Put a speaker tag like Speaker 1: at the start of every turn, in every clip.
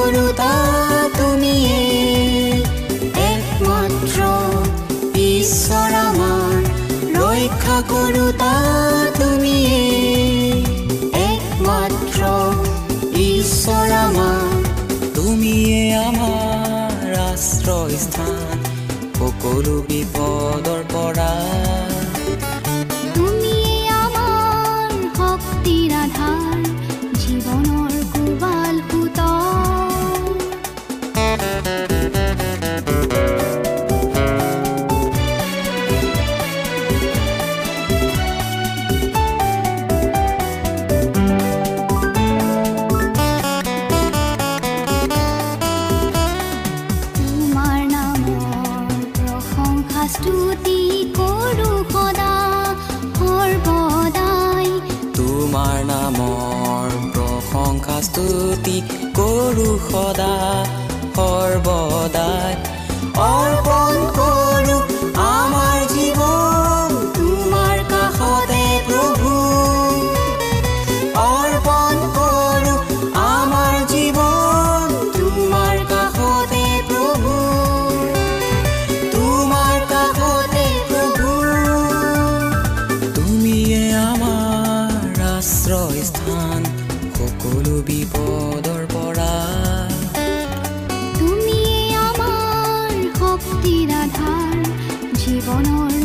Speaker 1: কৰোতা তুমি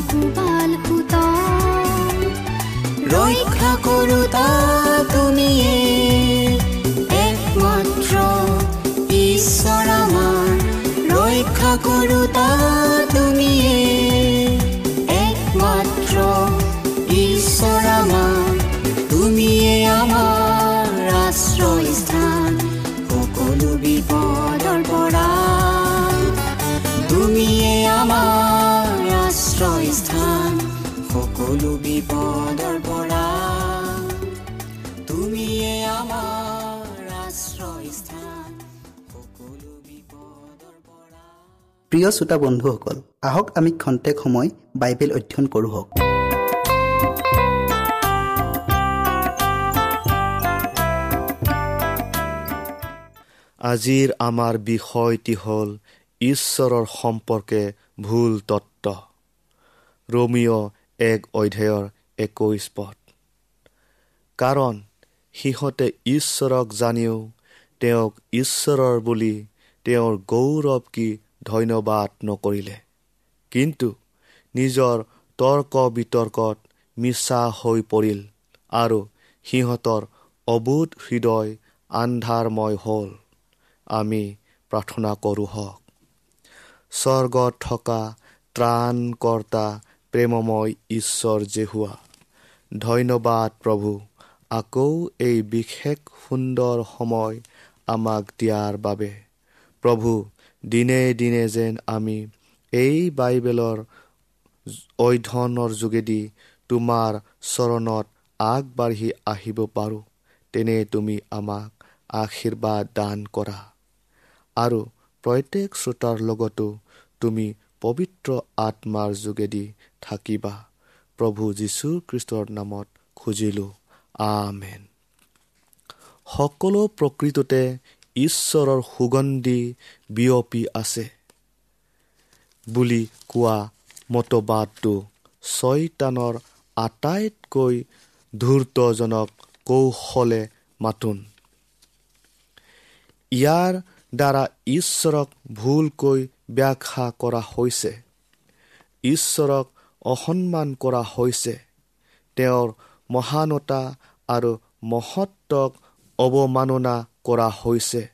Speaker 2: কোবাল সুত
Speaker 1: ৰক্ষা কৰোতা তুমিয়ে একমাত্ৰ ঈশ্বৰ আমাৰ ৰক্ষা কৰোতা
Speaker 3: প্ৰিয় শ্ৰোতা বন্ধুসকল আহক আমি খন্তেক সময় বাইবেল অধ্যয়ন কৰোঁ
Speaker 4: আজিৰ আমাৰ বিষয়টি হ'ল ঈশ্বৰৰ সম্পৰ্কে ভুল তত্ত্ব। ৰোমিঅ' এক অধ্যায়ৰ একৈছ পদ। কাৰণ সিহঁতে ঈশ্বৰক জানিও তেওঁক ঈশ্বৰৰ বুলি তেওঁৰ গৌৰৱ কি ধন্যবাদ নকৰিলে। কিন্তু নিজৰ তৰ্ক বিতৰ্কত মিছা হৈ পৰিল আৰু সিহঁতৰ অবোধ হৃদয় আন্ধাৰময় হ'ল। আমি প্ৰাৰ্থনা কৰোঁ হওক। স্বৰ্গত থকা ত্ৰাণকৰ্তা প্ৰেমময় ঈশ্বৰ জেহুৱা ধন্যবাদ প্ৰভু আকৌ এই বিশেষ সুন্দৰ সময় আমাক দিয়াৰ বাবে। প্ৰভু দিনে দিনে যেন আমি এই বাইবেলৰ অধ্যয়নৰ যোগেদি তোমাৰ চৰণত আগবাঢ়ি আহিব পাৰোঁ। তেনে তুমি আমাক আশীৰ্বাদ দান কৰা। আৰু প্ৰত্যেক শ্ৰোতাৰ লগতো তুমি পবিত্ৰ আত্মাৰ যোগেদি থাকিবা। প্ৰভু যীশুখ্ৰীষ্টৰ নামত খুজিলোঁ আমেন। সকলো প্ৰকৃততে ঈশ্বৰৰ সুগন্ধি বিয়পি আছে বুলি কোৱা মতবাদটো ছয়তানৰ আটাইতকৈ ধূৰ্তজনক কৌশলে মাতোন। ইয়াৰ দ্বাৰা ঈশ্বৰক ভুলকৈ ব্যাখ্যা কৰা হৈছে। ঈশ্বৰক অসন্মান কৰা হৈছে। তেওঁৰ মহানতা আৰু মহত্বক অৱমাননা কৰা হৈছে।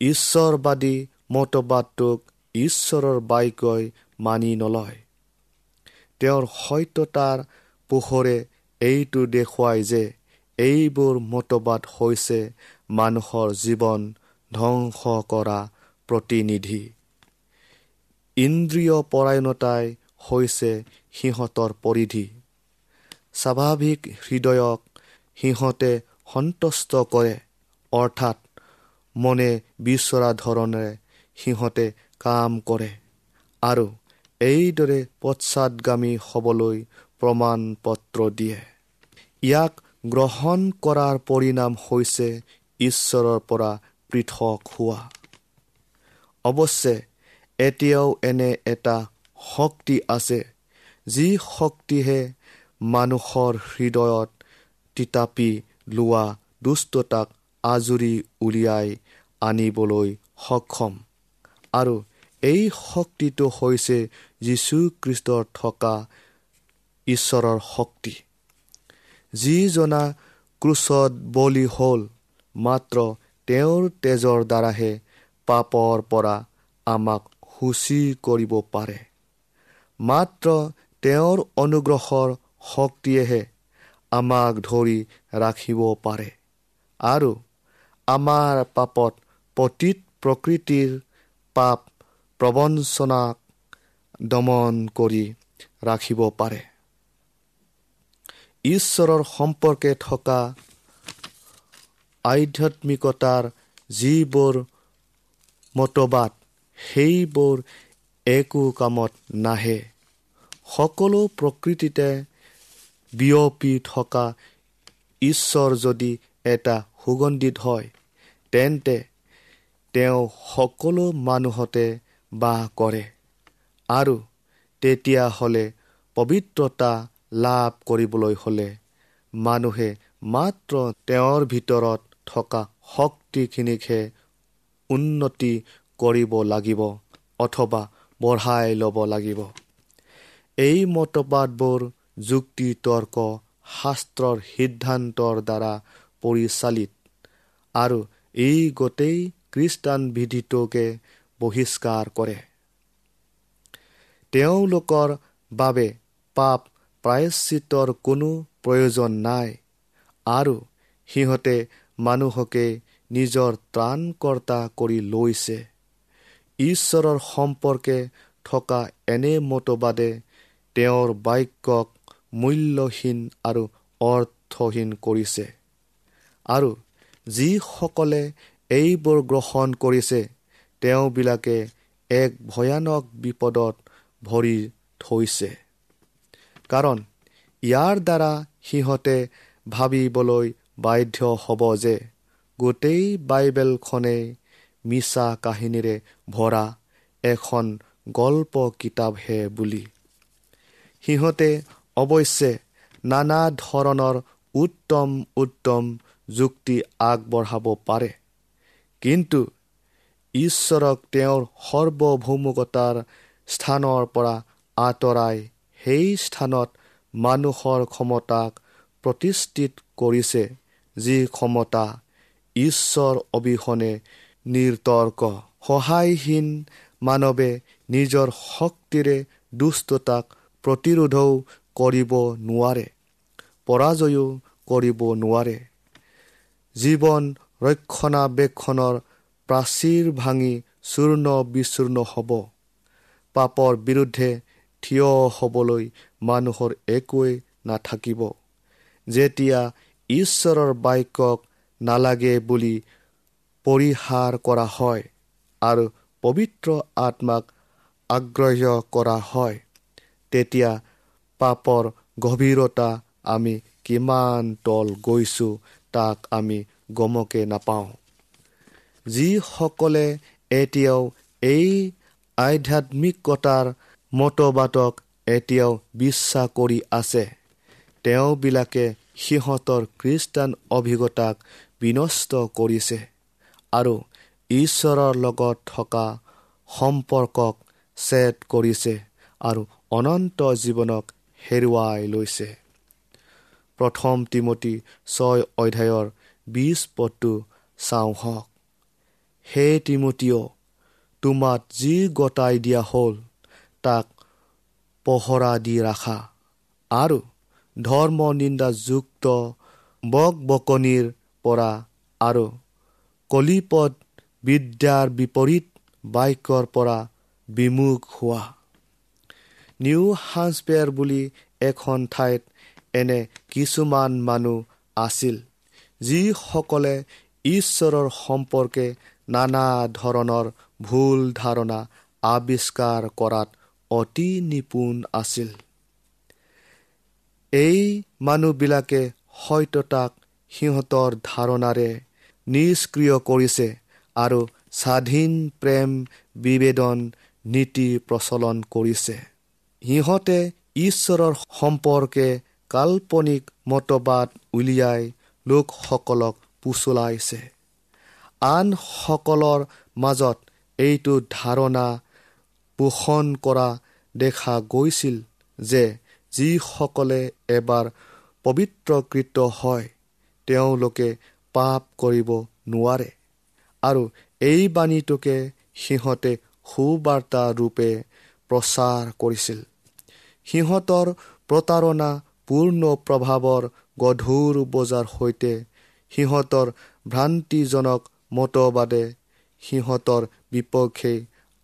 Speaker 4: ঈশ্বৰবাদী মতবাদটোক ঈশ্বৰৰ বাক্যই মানি নলয়। তেওঁৰ সত্যতাৰ পোহৰে এইটো দেখুৱায় যে এইবোৰ মতবাদ হৈছে মানুহৰ জীৱন ধ্বংস কৰা প্ৰতিনিধি। ইন্দ্ৰিয় পৰায়ণতাই হৈছে সিহঁতৰ পৰিধি। স্বাভাৱিক হৃদয়ক সিহঁতে সন্তুষ্ট কৰে। অৰ্থাৎ মনে বিচৰা ধৰণেৰে সিহঁতে কাম কৰে। আৰু এইদৰে পশ্চাদগামী হ'বলৈ প্ৰমাণ পত্ৰ দিয়ে। ইয়াক গ্ৰহণ কৰাৰ পৰিণাম হৈছে ঈশ্বৰৰ পৰা পৃথক হোৱা। অৱশ্যে এতিয়াও এনে এটা শক্তি আছে যি শক্তিহে মানুহৰ হৃদয়ত তিতাপি লোৱা দুষ্টতাক আজৰি উলিয়াই আনিবলৈ সক্ষম। আৰু এই শক্তিটো হৈছে যীশুখ্ৰীষ্টৰ থকা ঈশ্বৰৰ শক্তি। যিজনা ক্ৰুচত বলি হ'ল মাত্ৰ তেওঁৰ তেজৰ দ্বাৰাহে পাপৰ পৰা আমাক সূচী কৰিব পাৰে। মাত্ৰ তেওঁৰ অনুগ্ৰহৰ শক্তিয়েহে আমাক ধৰি ৰাখিব পাৰে। আৰু আমাৰ পাপত পতীত প্ৰকৃতিৰ পাপ প্ৰবঞ্চনাক দমন কৰি ৰাখিব পাৰে। ঈশ্বৰৰ সম্পৰ্কে থকা আধ্যাত্মিকতাৰ যিবোৰ মতবাদ সেইবোৰ একো কামত নাহে। সকলো প্ৰকৃতিতে বিয়পি থকা ঈশ্বৰ যদি এটা সুগন্ধিত হয় তেন্তে তেওঁ সকলো মানুহতে বাস কৰে আৰু তেতিয়াহ'লে পবিত্ৰতা লাভ কৰিবলৈ হ'লে মানুহে মাত্ৰ তেওঁৰ ভিতৰত থকা শক্তিখিনিকহে উন্নতি কৰিব লাগিব অথবা বঢ়াই ল'ব লাগিব। এই মতবাদবোৰ যুক্তি তৰ্ক শাস্ত্ৰৰ সিদ্ধান্তৰ দ্বাৰা পৰিচালিত। আৰু এই গোটেই খ্ৰীষ্টান বিধিটোকে বহিষ্কাৰ কৰে। তেওঁলোকৰ বাবে পাপ প্ৰায়শ্চিতৰ কোনো প্ৰয়োজন নাই। আৰু সিহঁতে মানুহকে নিজৰ ত্ৰাণকৰ্তা কৰি লৈছে। ঈশ্বৰৰ সম্পৰ্কে থকা এনে মতবাদে তেওঁৰ বাক্যক মূল্যহীন আৰু অৰ্থহীন কৰিছে। আৰু যিসকলে এইবোৰ গ্ৰহণ কৰিছে তেওঁবিলাকে এক ভয়ানক বিপদত ভৰি থৈছে। কাৰণ ইয়াৰ দ্বাৰা সিহঁতে ভাবিবলৈ বাধ্য হ'ব যে গোটেই বাইবেলখনেই মিছা কাহিনীৰে ভৰা এখন গল্প কিতাপহে বুলি। সিহঁতে অৱশ্যে নানা ধৰণৰ উত্তম উত্তম যুক্তি আগবঢ়াব পাৰে। কিন্তু ঈশ্বৰক তেওঁৰ সৰ্বভৌমকতাৰ স্থানৰ পৰা আঁতৰাই সেই স্থানত মানুহৰ ক্ষমতাক প্ৰতিষ্ঠিত কৰিছে যি ক্ষমতা ঈশ্বৰ অবিহনে নিৰ্তৰ্ক। সহায়হীন মানৱে নিজৰ শক্তিৰে দুষ্টতাক প্ৰতিৰোধও কৰিব নোৱাৰে। পৰাজয়ো কৰিব নোৱাৰে। জীৱন ৰক্ষণাবেক্ষণৰ প্ৰাচীৰ ভাঙি চূৰ্ণ বিচূৰ্ণ হ'ব। পাপৰ বিৰুদ্ধে থিয় হ'বলৈ মানুহৰ একোৱেই নাথাকিব। যেতিয়া ঈশ্বৰৰ বাক্যক নালাগে বুলি পৰিহাৰ কৰা হয় আৰু পবিত্ৰ আত্মাক আগ্ৰহ কৰা হয় তেতিয়া পাপৰ গভীৰতা আমি কিমান তল গৈছোঁ তাক আমি গমকে নাপাওঁ। যিসকলে এতিয়াও এই আধ্যাত্মিকতাৰ মতবাদক এতিয়াও বিশ্বাস কৰি আছে তেওঁবিলাকে সিহঁতৰ খ্ৰীষ্টান অভিজ্ঞতাক বিনষ্ট কৰিছে আৰু ঈশ্বৰৰ লগত থকা সম্পৰ্কক ছেদ কৰিছে আৰু অনন্ত জীৱনক হেৰুৱাই লৈছে। প্ৰথম তিমতী ছয় অধ্যায়ৰ বিছ পদটো চাওঁ হওক। হে তিমতীয় তোমাক যি গতাই দিয়া হ'ল তাক পহৰা দি ৰাখা। আৰু ধৰ্ম নিন্দাযুক্ত বক বকনিৰ পৰা আৰু কলিপদ বিদ্যাৰ বিপৰীত বাক্যৰ পৰা বিমুখ হোৱা। নিউ হাজপেয়াৰ বুলি এখন ঠাইত এনে কিছুমান মানুহ আছিল যিসকলে ঈশ্বৰৰ সম্পৰ্কে নানা ধৰণৰ ভুল ধাৰণা আৱিষ্কাৰ কৰাত অতি নিপুণ আছিল। এই মানুহবিলাকে সত্যতাক সিহঁতৰ ধাৰণাৰে নিষ্ক্ৰিয় কৰিছে আৰু স্বাধীন প্ৰেম বিবেদন নীতি প্ৰচলন কৰিছে। সিহঁতে ঈশ্বৰৰ সম্পৰ্কে কাল্পনিক মতবাদ উলিয়াই লোকসকলক পুচলাইছে। আনসকলৰ মাজত এইটো ধাৰণা পোষণ কৰা দেখা গৈছিল যে যিসকলে এবাৰ পবিত্ৰকৃত হয় তেওঁলোকে পাপ কৰিব নোৱাৰে আৰু এই বাণীটোকে সিহঁতে সুবাৰ্তা ৰূপে প্ৰচাৰ কৰিছিল। সিহঁতৰ প্ৰতাৰণা পূৰ্ণ প্ৰভাৱৰ গধুৰ বজাৰ সৈতে সিহঁতৰ ভ্ৰান্তিজনক মতবাদে সিহঁতৰ বিপক্ষে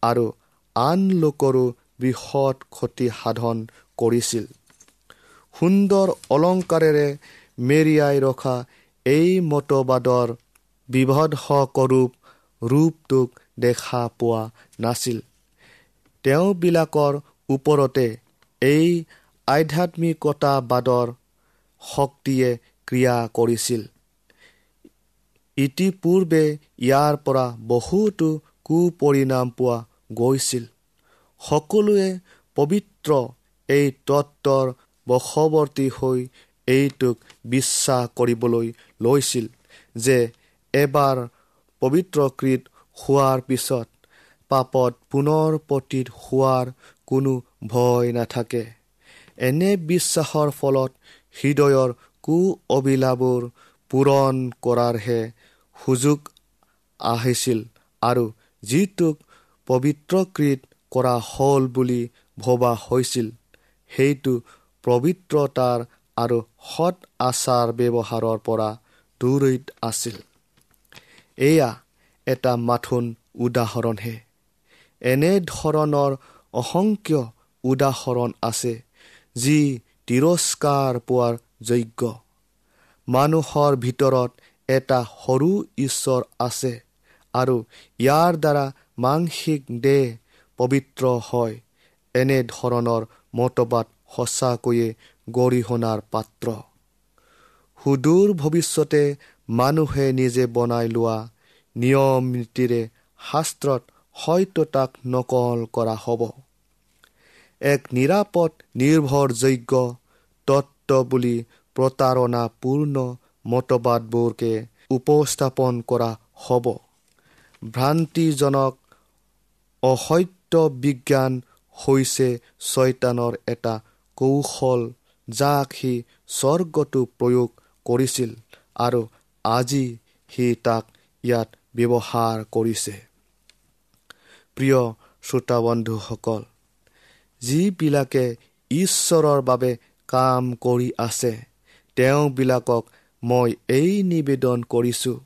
Speaker 4: আৰু আন লোকৰো বৃহৎ ক্ষতি সাধন কৰিছিল। সুন্দৰ অলংকাৰেৰে মেৰিয়াই ৰখা এই মতবাদৰ বিভদসকৰূপ ৰূপটোক দেখা পোৱা নাছিল। তেওঁবিলাকৰ ওপৰতে এই আধ্যাত্মিকতাবাদৰ শক্তিয়ে ক্ৰিয়া কৰিছিল। ইতিপূৰ্বে ইয়াৰ পৰা বহুতো কুপৰিণাম পোৱা গৈছিল। সকলোৱে পবিত্ৰ এই তত্বৰ বশৱৰ্তী হৈ এইটোক বিশ্বাস কৰিবলৈ লৈছিল যে এবাৰ পবিত্ৰকৃত হোৱাৰ পিছত পাপত পুনৰ পতীত হোৱাৰ কোনো ভয় নাথাকে। এনে বিশ্বাসৰ ফলত হৃদয়ৰ কু অবিলাবোৰ পূৰণ কৰাৰহে সুযোগ আহিছিল আৰু যিটোক পবিত্ৰকৃত কৰা হ'ল বুলি ভবা হৈছিল সেইটো পবিত্ৰতাৰ আৰু সৎ আচাৰ ব্যৱহাৰৰ পৰা দূৰৈত আছিল। এয়া এটা মাথোন উদাহৰণহে। এনে ধৰণৰ অসংখ্য উদাহৰণ আছে যি তিৰস্কাৰ পোৱাৰ যোগ্য। মানুহৰ ভিতৰত এটা সৰু ঈশ্বৰ আছে আৰু ইয়াৰ দ্বাৰা মানসিক দেহ পবিত্ৰ হয়। এনে ধৰণৰ মতবাদ সঁচাকৈয়ে গৰিহণাৰ পাত্ৰ। সুদূৰ ভৱিষ্যতে মানুহে নিজে বনাই লোৱা নিয়ম নীতিৰে শাস্ত্ৰত সত্যতাক নকল কৰা হ'ব। এক নিৰাপদ নিৰ্ভৰযোগ্য তত্ত্ব বুলি প্ৰতাৰণাপূৰ্ণ মতবাদবোৰকে উপস্থাপন কৰা হ'ব। ভ্ৰান্তিজনক অসত্য বিজ্ঞান হৈছে ছয়তানৰ এটা কৌশল যাক সি স্বৰ্গটো প্ৰয়োগ কৰিছিল আৰু আজি সি তাক ইয়াত ব্যৱহাৰ কৰিছে। প্ৰিয় শ্ৰোতাবন্ধুসকল যিবিলাকে ঈশ্বৰৰ বাবে কাম কৰি আছে তেওঁবিলাকক মই এই নিবেদন কৰিছোঁ।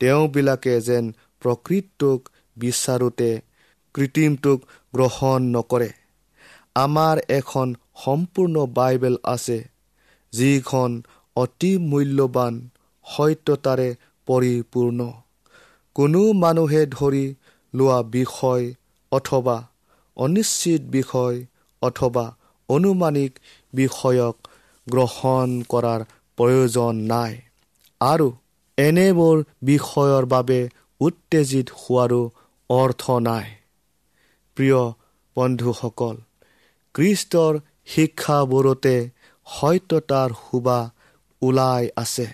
Speaker 4: তেওঁবিলাকে যেন প্ৰকৃতটোক বিচাৰোঁতে কৃত্ৰিমটোক গ্ৰহণ নকৰে। আমাৰ এখন সম্পূৰ্ণ বাইবেল আছে যিখন অতি মূল্যৱান সত্যতাৰে পৰিপূৰ্ণ। কোনো মানুহে ধৰি লোৱা বিষয় অথবা অনিশ্চিত বিষয় অথবা অনুমানিক বিষয়ক গ্ৰহণ কৰাৰ প্ৰয়োজন নাই। আৰু এনেবোৰ বিষয়ৰ বাবে উত্তেজিত হোৱাৰো অৰ্থ নাই। প্ৰিয় বন্ধুসকল খ্ৰীষ্টৰ শিক্ষাবোৰতে সত্যতাৰ শোভা ওলাই আছে।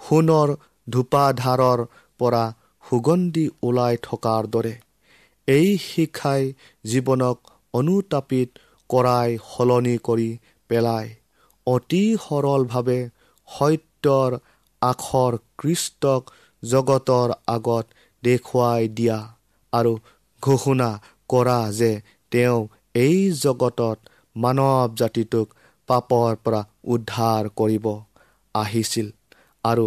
Speaker 4: সোণৰ ধূপাধাৰৰ পৰা সুগন্ধি ওলাই থকাৰ দৰে এই শিক্ষাই জীৱনক অনুতাপিত কৰাই সলনি কৰি পেলাই অতি সৰলভাৱে সত্যৰ আখৰ কৃষ্টক জগতৰ আগত দেখুৱাই দিয়া আৰু ঘোষণা কৰা যে তেওঁ এই জগতত মানৱ জাতিটোক পাপৰ পৰা উদ্ধাৰ কৰিব আহিছিল আৰু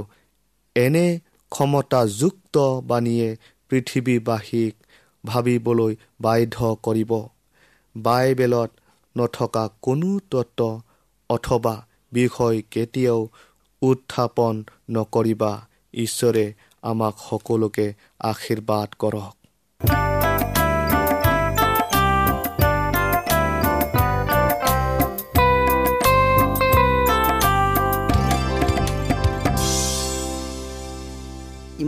Speaker 4: এনে ক্ষমতাযুক্ত বাণীয়ে পৃথিৱীবাসীক ভাবিবলৈ বাধ্য কৰিব। বাইবেলত নথকা কোনো তত্ত্ব অথবা বিষয় কেতিয়াও উত্থাপন নকৰিবা। ঈশ্বৰে আমাক সকলোকে আশীৰ্বাদ কৰক।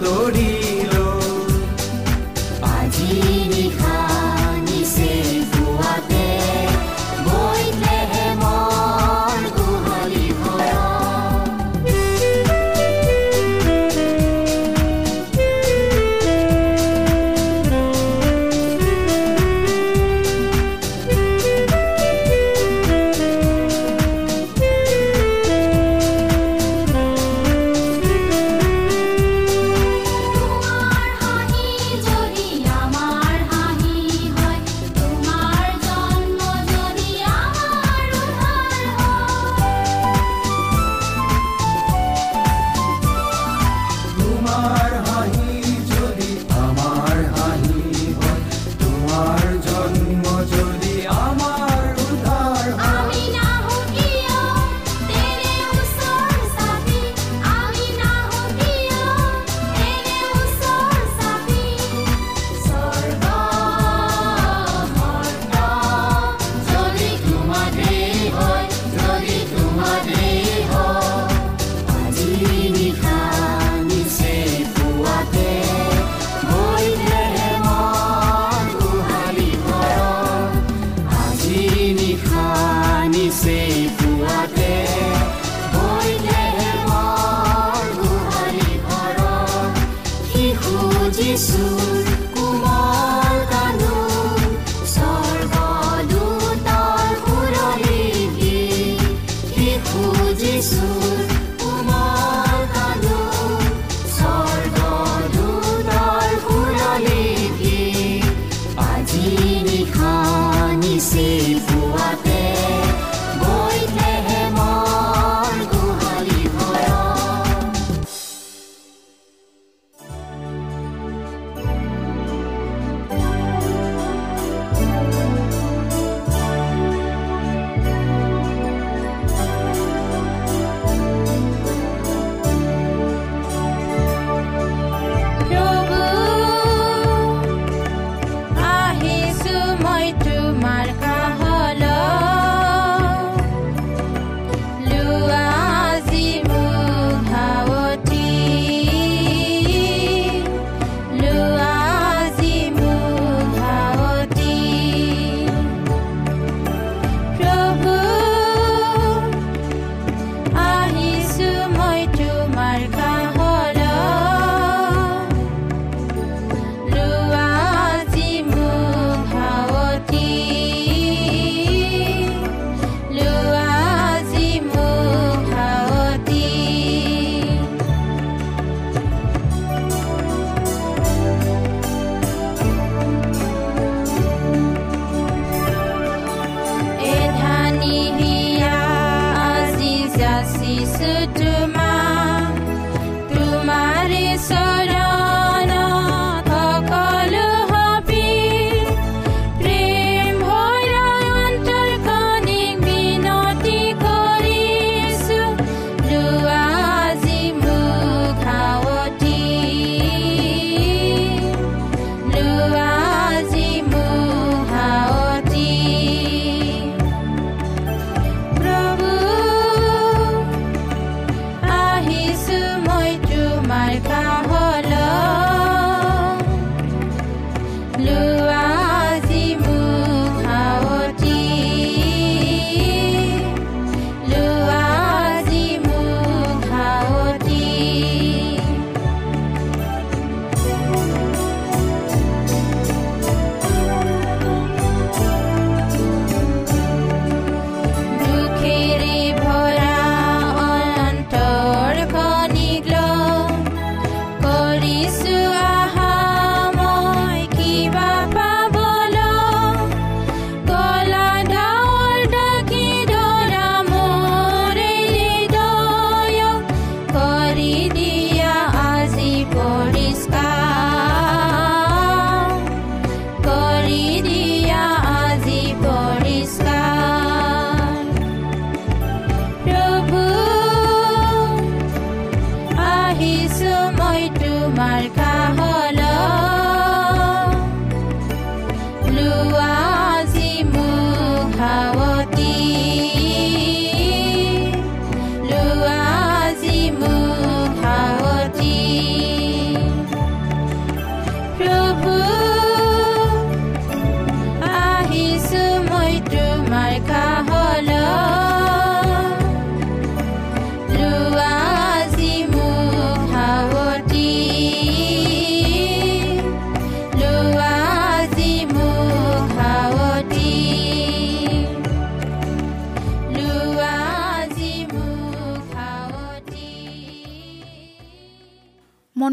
Speaker 5: तोड़ी